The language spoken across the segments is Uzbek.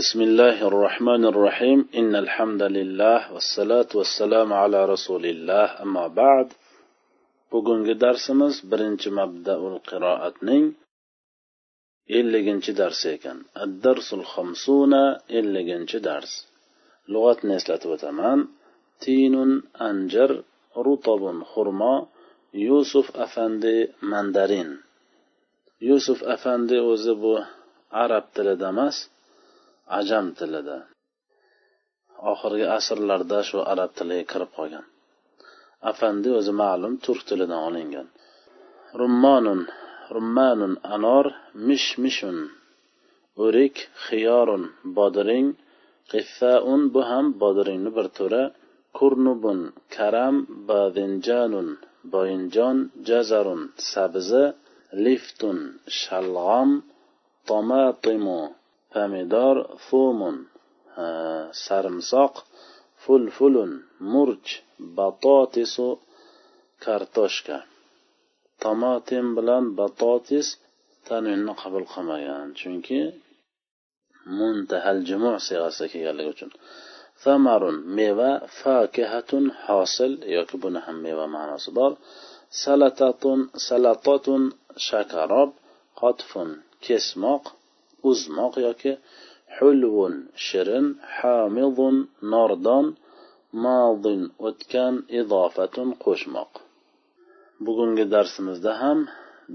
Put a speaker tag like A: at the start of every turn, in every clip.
A: بسم الله الرحمن الرحيم إن الحمد لله والصلاة والسلام على رسول الله أما بعد bugungi darsimiz birinchi mabdaul qiroatning elliginchi darsi ekan addarsul xamsuna elliginchi dars lug'atni eslatib o'taman tinun anjir rutobun xurmo yusuf afandi mandarin yusuf afandi o'zi bu arab tilida emas ajam tilida. Oxirgi asrlarda shu arab tiliga kirib qolgan. Afandi o'zi ma'lum turk tilidan olingan. Rummonun rummanun anor mish mishun o'rik xiyorun bodiring qiffaun bu ham bodiringni bir turi kurnubun karam badinjanun boyinjon jazarun sabzi. Liftun shalg'om. Tomatimu pomidor fumun sarimsoq fulfulun murch batotisu kartoshka tomatim bilan batotis tanvinni qabul qilmagan chunki muntahal jumu siyg'asida kelganligi uchun samarun meva fakihatun hosil yoki buni ham meva ma'nosi bor salatatun salatatun shakarob qotfun kesmoq uzmoq yoki hulvun shirin hamidun nordon madin o'tgan izofatun qo'shmoq bugungi darsimizda ham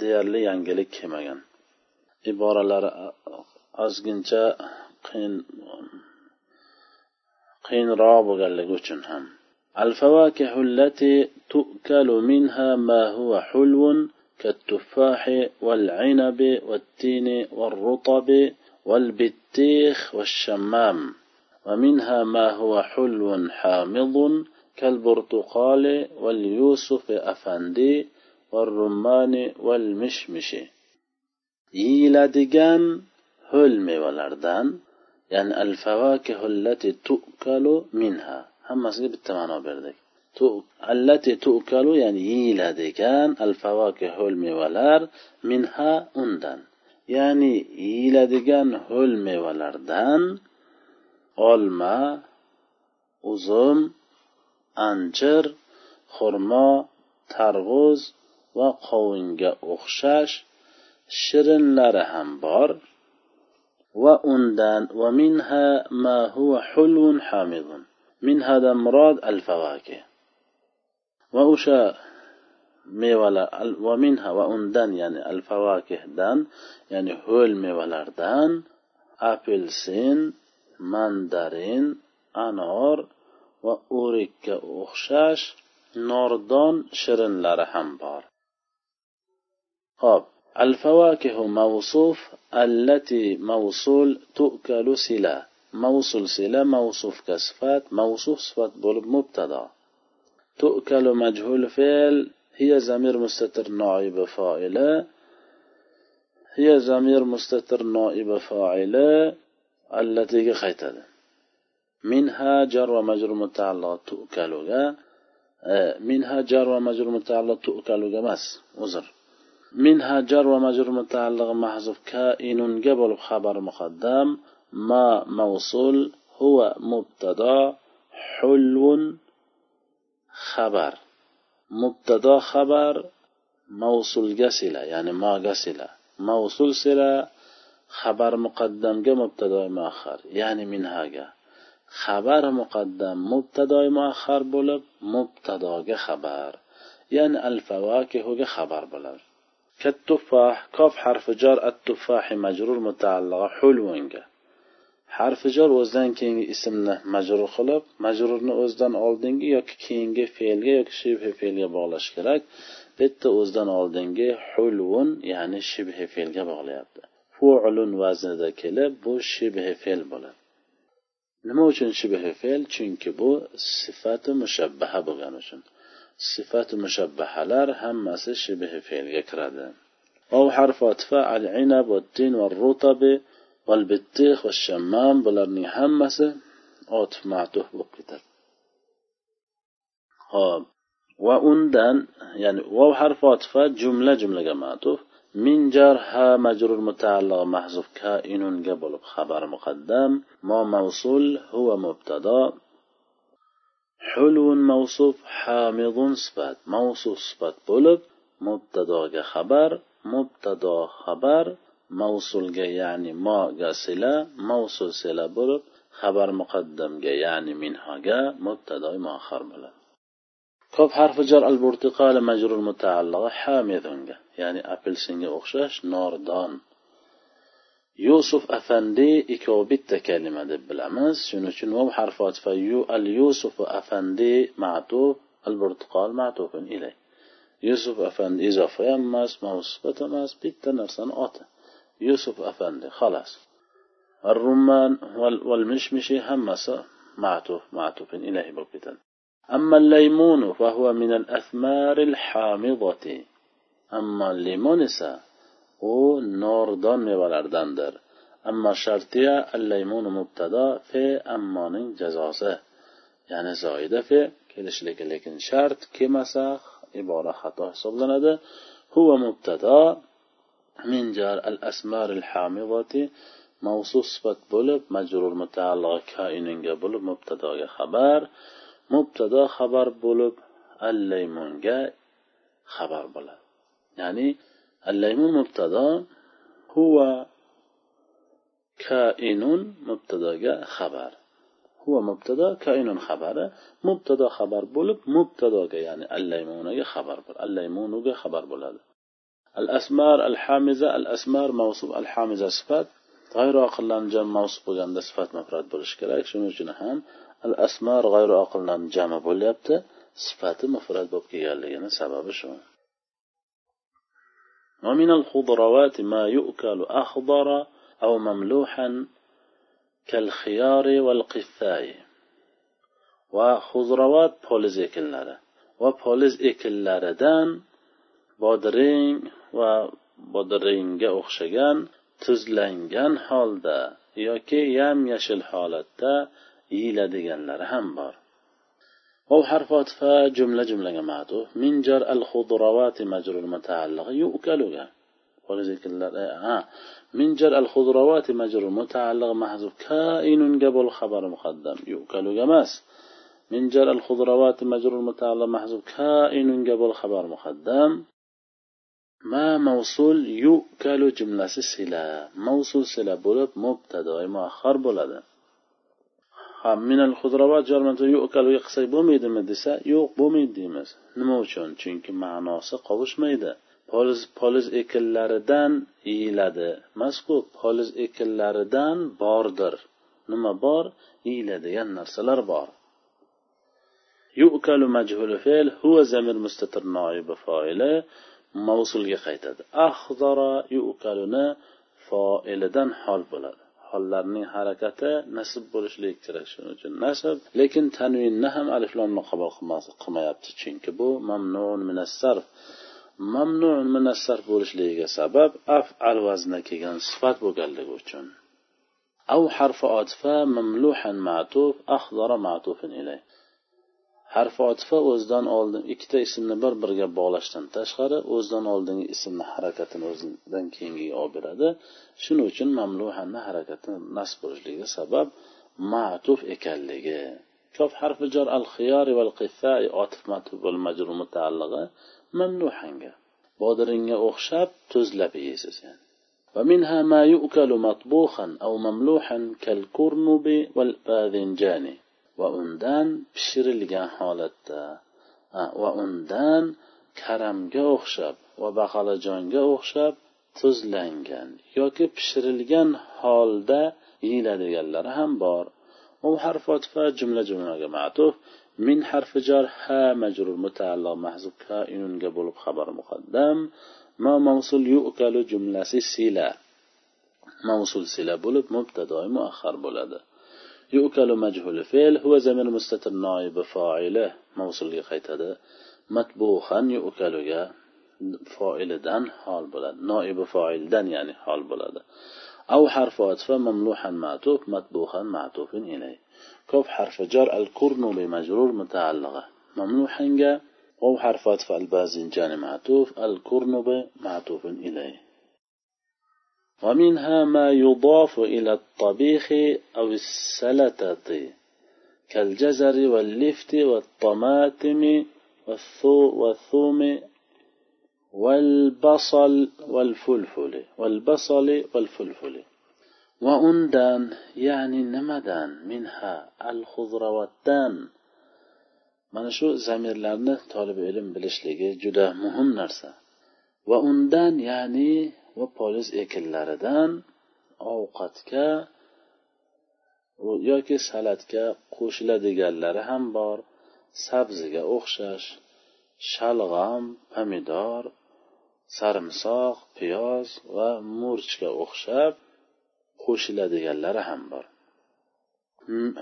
A: deyarli yangilik kelmagan iboralari ozgincha qiyin qiyinroq bo'lganligi uchun ham الفواكه التي تؤكل منها ما هو حلو كالتفاح والعنب والتين والرطب والبطيخ والشمام. ومنها ما هو حلو حامض كالبرتقال واليوسف أفندي والرمان والمشمش. yeyiladigan ho'l mevalardan ya'ni al allati tu'kalu minha hammasiga bitta ma'no berdik allati tu'kalu ya'ni yeyiladi ekan al ho'l mevalar minha undan. Ya'ni yeyiladigan ho'l mevalardan olma uzum anjir xurmo tarvuz va qovunga o'xshash shirinlari ham bor. Va undan va minha ma huwa hulvun hamidun. Minhadan murod al favaki وأشا ميوالا ومنها وأندان يعني الفواكه دان يعني هول ميوالار دان أبلسين ماندارين أنور وأوريك أخشاش نوردون شرن لارحم بار. خب الفواكه موصوف التي موصول تؤكل سلا. موصول سلا موصوف كصفات موصوف صفات بول مبتدأ. تؤكل مجهول فعل هي زمير مستتر نائب فاعل هي زمير مستتر نائب فاعل التي خيتها منها جر ومجر متعلق تؤكل آه، منها جر ومجر متعلق تؤكل بس وزر. منها جر ومجر متعلق محذوف كائن قبل خبر مقدم. ما موصول هو مبتدا حلو xabar mubtado xabar mavsulga sila ya'ni moga sila mavsul sila xabar muqaddamga mubtadoi muaxar ya'ni minhaga xabar muqaddam mubtadoi muaxar bo'lib mubtadoga xabar ya'ni al favakihuga xabar bo'ladi كالتفاح كاف حرف جار التفاح مجرور متعلق حلوinga harfi jor o'zidan keyingi ismni majrur qilib majrurni o'zidan oldingi yoki keyingi fe'lga yoki shibhi fe'lga bog'lash kerak bu yerda o'zidan oldingi hulvun ya'ni shibhi fe'lga bog'layapti fu'lun vaznida kelib bu shibhi fe'l bo'ladi nima uchun shibhi fe'l chunki bu sifati mushabbaha bo'lgani uchun sifati mushabbahalar hammasi shibhi fe'lga kiradi أو حرف أطفاء العنب والتين والرطب والبطيخ والشمام bularning hammasi otif matuf bo'lib ketadi hop va undan ya'ni vov harfi otifa jumla jumlaga matuf من جار ها مجرور متعلق محذوف كائن قبل خبر مقدم ما موصول هو مبتدا حلو موصوف حامض صفات موصوف صفات بولب مبتدا خبر مبتدا خبر Mavsulga ya'ni moga sila mavsul sila bo'lib xabar muqaddamga ya'ni minhoga mubtadoi muaxar bo'ladi. Ko'p harfi jar al burtiqali majrur mutaalliga hamidunga ya'ni apelsinga o'xshash nordon. Yusuf afandi ikkovi bitta kalima deb bilamiz shuning uchun vav harfi otifa yu al yusuf afandi matuf al burtiqol matufun ilay. Yusuf afandi izofa ham emas mavsufat emas bitta narsani oti. يوسف أفندي خلاص الرمان والمشمشي همسة معطوف معطوف إليه بالقتال أما الليمون فهو من الأثمار الحامضة أما الليمونسا هو نوردان ميوالردندر أما شرطية الليمون مبتدا في أمانين جزاسه يعني زايدة في kelishlik lekin shart kelmasa ibora xato hisoblanadi huva mubtado min jar al asmaril hamidati mavsuf sifat bo'lib majrur mutaalliga koinunga bo'lib mubtadoga xabar mubtado xabar bo'lib allaymunga xabar bo'ladi. Ya'ni allaymun mubtado huva kainun mubtadoga xabar. Huva mubtado kainun xabari mubtado xabar bo'lib mubtadoga ya'ni allaymunaga xabar allaymunuga xabar bo'ladi. al asmar al موصوف al asmar mavsuf al hamiza sifat. G'ayri oqillarni jam mavsuf bo'lganda sifat mafrat bo'lishi kerak. Shuning uchun ham al asmar g'ayri oqillarni jami bo'lyapti. Sifati mufrat bo'lib kelganligini sababi shu. ومن الخضروات ما يؤكل أخضرا أو مملوحا كالخيار والقثاء وخضروات poliz ekillari va poliz ekillaridan bodring va bodringga o'xshagan tuzlangan holda yoki yam yashil holatda yeyiladiganlari ham bor واو حرف عطف جملة جملة معطوف من جر الخضروات مجر المتعلق يؤكلها ولذلك ها من جر الخضروات مجر المتعلق محذوف كائن قبل خبر مقدم يؤكل جماس من جر الخضروات مجر المتعلق محذوف كائن قبل خبر مقدم ma mavsul yukalu jumlasi sila. Mavsul sila bo'lib mubtadoi muahhar bo'ladi. Ha minal xudrovat yukaluga qilsak bo'lmaydimi desa yo'q bo'lmaydi deymiz. Nima uchun? Chunki ma'nosi qovushmaydi poliz poliz ekinlaridan yeyiladi. Emasku poliz ekinlaridan bordir. Nima bor? Yeyiladigan narsalar bor. Yukalu majhul fe'l huwa zamir mustatir noibi foili. mavsulga qaytadi ahdara yukaluni foilidan hol bo'ladi hollarning harakati nasib bo'lishligi kerak shuning uchun nasib lekin tanvinni ham aliflomni qabul qilmayapti chunki bu mamnun minassarf mamnun minassarf bo'lishligiga sabab afal vazna kelgan sifat bo'lganligi uchun أو حرف عطفة مملوحا معطوف أخضر معطوف إليه harfi otifa o'zidan oldin ikkita ismni bir biriga bog'lashdan tashqari o'zidan oldingi ismni harakatini o'zidan keyingiga olib beradi shuning uchun mamluhanni harakati nasb bo'lishligiga sabab matuf ekanligi ko'p harfi jar al xiyori val qifai otif matuf val majrur mutaallig'i mamluhanga bodiringga o'xshab tuzlab yeysiz yani ومنها ما يؤكل مطبوخا أو مملوحا كالكرنب والباذنجان va undan pishirilgan holatda va undan karamga o'xshab va baqalajonga o'xshab tuzlangan yoki pishirilgan holda yeyiladiganlari ham bor. U harf otifa jumla jumlaga matuf. Min harfi jar ha majrur mutaalliq mahzub kainunga bo'lib xabar muqaddam. Ma mavsul yu'kalu jumlasi sila. Mavsul sila bo'lib mubtadoi muahhar bo'ladi. يؤكل مجهول فعل هو زمن مستتر نائب فاعله. موصول qaytadi matbuhan yu'kaluga foilidan hol bo'ladi noibi foildan ya'ni hol bo'ladi أو حرف عطف مملوحا معطوف مطبوخا معطوف إليه. كوف حرف جر الكرن بمجرور متعلقة. مملوحا أو حرف عطف الباذنجان معطوف الكرن معطوف إليه. ومنها ما يضاف إلى الطبيخ أو السلطة كالجزر واللفت والطماطم والثوم والبصل والفلفل والبصل والفلفل. وأندان يعني نمدان منها الخضرواتdan mana shu zamirlarni tolib ilm bilishligi juda muhim narsa va undan ya'ni va poliz ekinlaridan ovqatga yoki salatga qo'shiladiganlari ham bor. Sabziga o'xshash shalg'am pomidor sarimsoq piyoz va murchga o'xshab qo'shiladiganlari ham bor.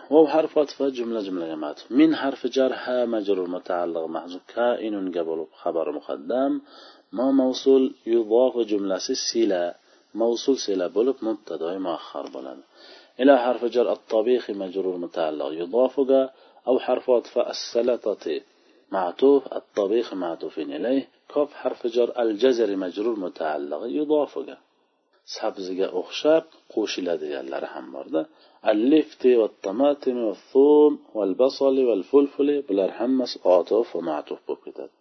A: واو حرف عطف جملة جملة معطوف من حرف جر ها مجرور متعلق محذوف كائن قبل خبر مقدم. ما موصول؟ يضاف جملة سيلة موصول سيلة بولب مبتدا مؤخر بلد. إلى حرف جر الطبيخ مجرور متعلق يضاف أو حرف عطف السلطة. معطوف الطبيخ معطوف إليه. كوف حرف جر الجزر مجرور متعلق يضاف sabziga o'xshab qo'shiladiganlari ham borda allifti va tamatim va thum val basali val fulfuli bular hammasi otuf va matuf bo'lib ketadi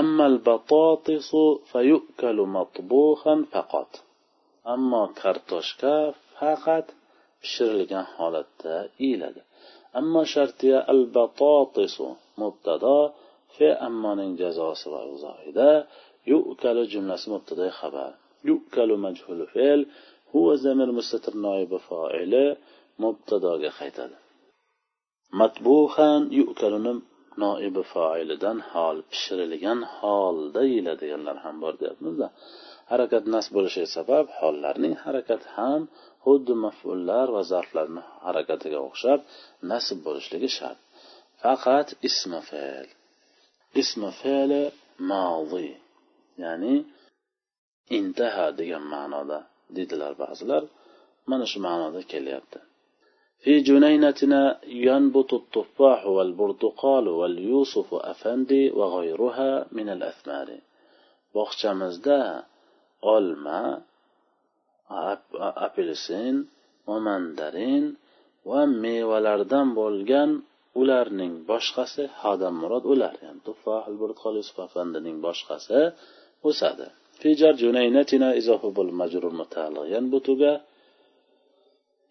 A: أما البطاطس فيؤكل مطبوخا فقط أما kartoshka faqat pishirilgan holatda yeyiladi ammo shartiya al batotisu mubtado fe ammoning jazosi va uzohida yu'kalu jumlasi mubtadoi xabar yukalu majhulu fe'l huva zamir mustatir noibi foili mubtadoga qaytadi matbuhan yukaluni noibi foilidan hol pishirilgan holda deyiladiganlar ham bor deyapmizda harakat nasb bo'lishi sabab hollarning harakati ham xuddi mafullar va zarflarni harakatiga o'xshab nasb bo'lishligi shart faqat ismi fe'l ismi fe'li modi ya'ni intaha degan ma'noda deydilar ba'zilar mana shu ma'noda kelyapti في جنينتنا ينبت التفاح والبرتقال واليوسف أفندي وغيرها من الأثمار bog'chamizda olma apelsin va mandarin va mevalardan bo'lgan ularning boshqasi hadan murod ular ya'ni tuffoh yusuf afandining boshqasi o'sadi في جنينتنا إضافة بالمجرور متعلق ينبتga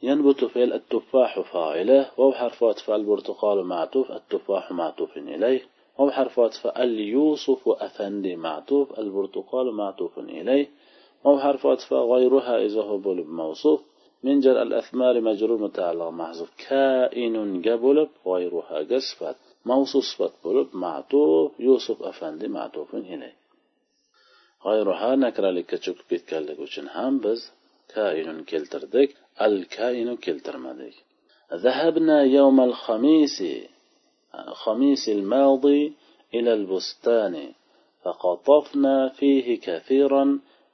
A: ينبت فعل التفاح فاعله وهو حرف عطف البرتقال معطوف التفاح معطوف إليه. وهو حرف عطف اليوسف أفندي معطوف البرتقال معطوف إليه. وهو حرف عطف غيرها إضافة بالموصوف. من جر الأثمار مجرور متعلق محذوف. كائن قبلب غيرها قصفت. موصوف بولب معطوف يوسف أفندي معطوف إليه. G'ayruha nakralikka cho'kib ketganligi uchun ham biz kainun keltirdik al kainu keltirmadik ذهبنا يوم الخميس خميس الماضي إلى البستان فقطفنا فيه كثيرا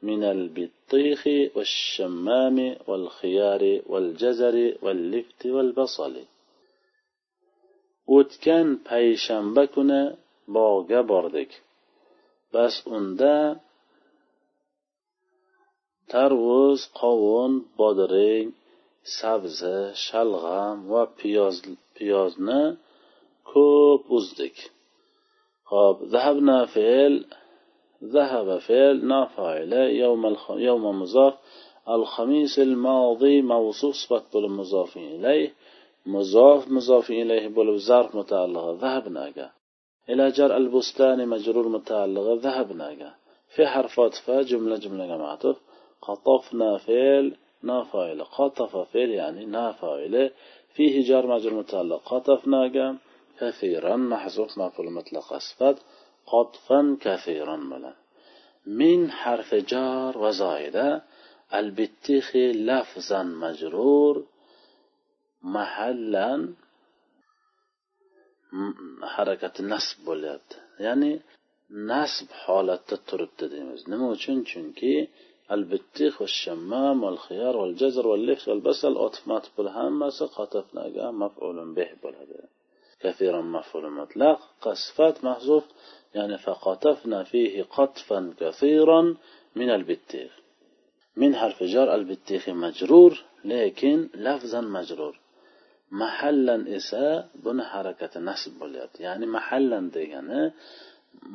A: من البطيخ والشمام والخيار والجزر واللفت والبصل o'tgan payshanba kuni bog'ga bordik bas unda tarvuz qovun bodring sabzi shalg'am va piyoz piyozni ko'p uzdik. Hop zahabna fe'l ذهب فعل نافعل يوم الخ... يوم مضاف الخميس الماضي موصوف صفة بالمضاف إليه مضاف مضاف إليه بول ظرف متعلق ذهبنا إلى جر البستان مجرور متعلق ذهبنا في حرف عطف جملة جملة معطوف قطفنا فعل نافعل قطف فعل يعني نافعل فيه جار مجرور متعلق قطفنا كثيرا محذوف مفعول مطلق أسفد قطفا كثيرا بلا من حرف جار وزائدة البتيخ لفظا مجرور محلا harakat nasb bo'lyapti ya'ni nasb holatda turibdi deymiz nima uchun chunki البطيخ والشمام والخيار والجزر واللفت والبصل أطف مطف همسة قطفنا مفعول به بلده كثيرا مفعول مطلق. قصفات محذوف يعني فقطفنا فيه قطفا كثيرا من البطيخ harfi jar al bittihi majrur lekin lafzan majrur mahallan esa buni harakati nasb bo'lyapti ya'ni mahallan degani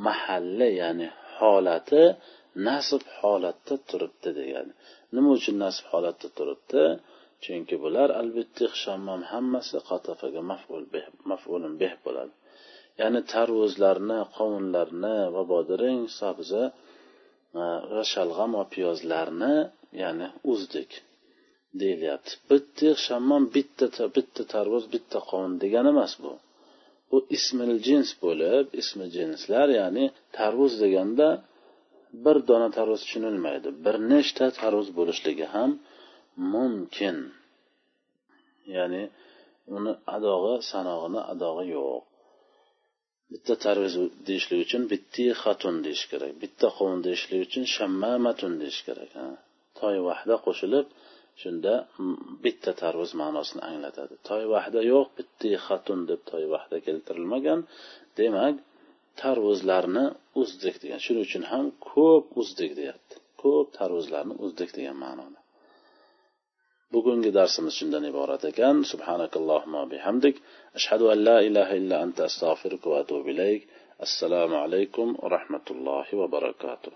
A: mahalli ya'ni holati nasb holatda turibdi degani. Nima uchun nasb holatda turibdi? Chunki bular albatta shammom hammasi qatafaga maf'ulun beh bo'ladi. Ya'ni tarvuzlarni qovunlarni va bodring sabzi e, va shalg'am va piyozlarni ya'ni uzdik deyilyapti. Bitta shammom bitta bitta tarvuz bitta qovun degani emas bu. Bu ismil jins bo'lib ismi jinslar ya'ni tarvuz deganda bir dona tarvuz tushunilmaydi. Bir nechta tarvuz bo'lishligi ham mumkin. Ya'ni uni adog'i sanog'ini adog'i yo'q. Bitta tarvuz deyishlik uchun bitti xatun deyish kerak. Bitta qovun deyishlik uchun shammamatun deyish kerak toy vahda qo'shilib shunda bitta tarvuz ma'nosini anglatadi. Toy vahda yo'q bitti xatun deb toy vahda keltirilmagan. Demak tarvuzlarni uzdik degan. Shuning uchun ham ko'p uzdik deyapti. Ko'p tarvuzlarni uzdik degan ma'noda. Bugungi darsimiz shundan iborat ekan. Subhanakallohumma bihamdik. Ashhadu an la ilaha illa anta astag'firuka va atubu ilayk. Assalomu alaykum va rahmatullohi va barakatuh.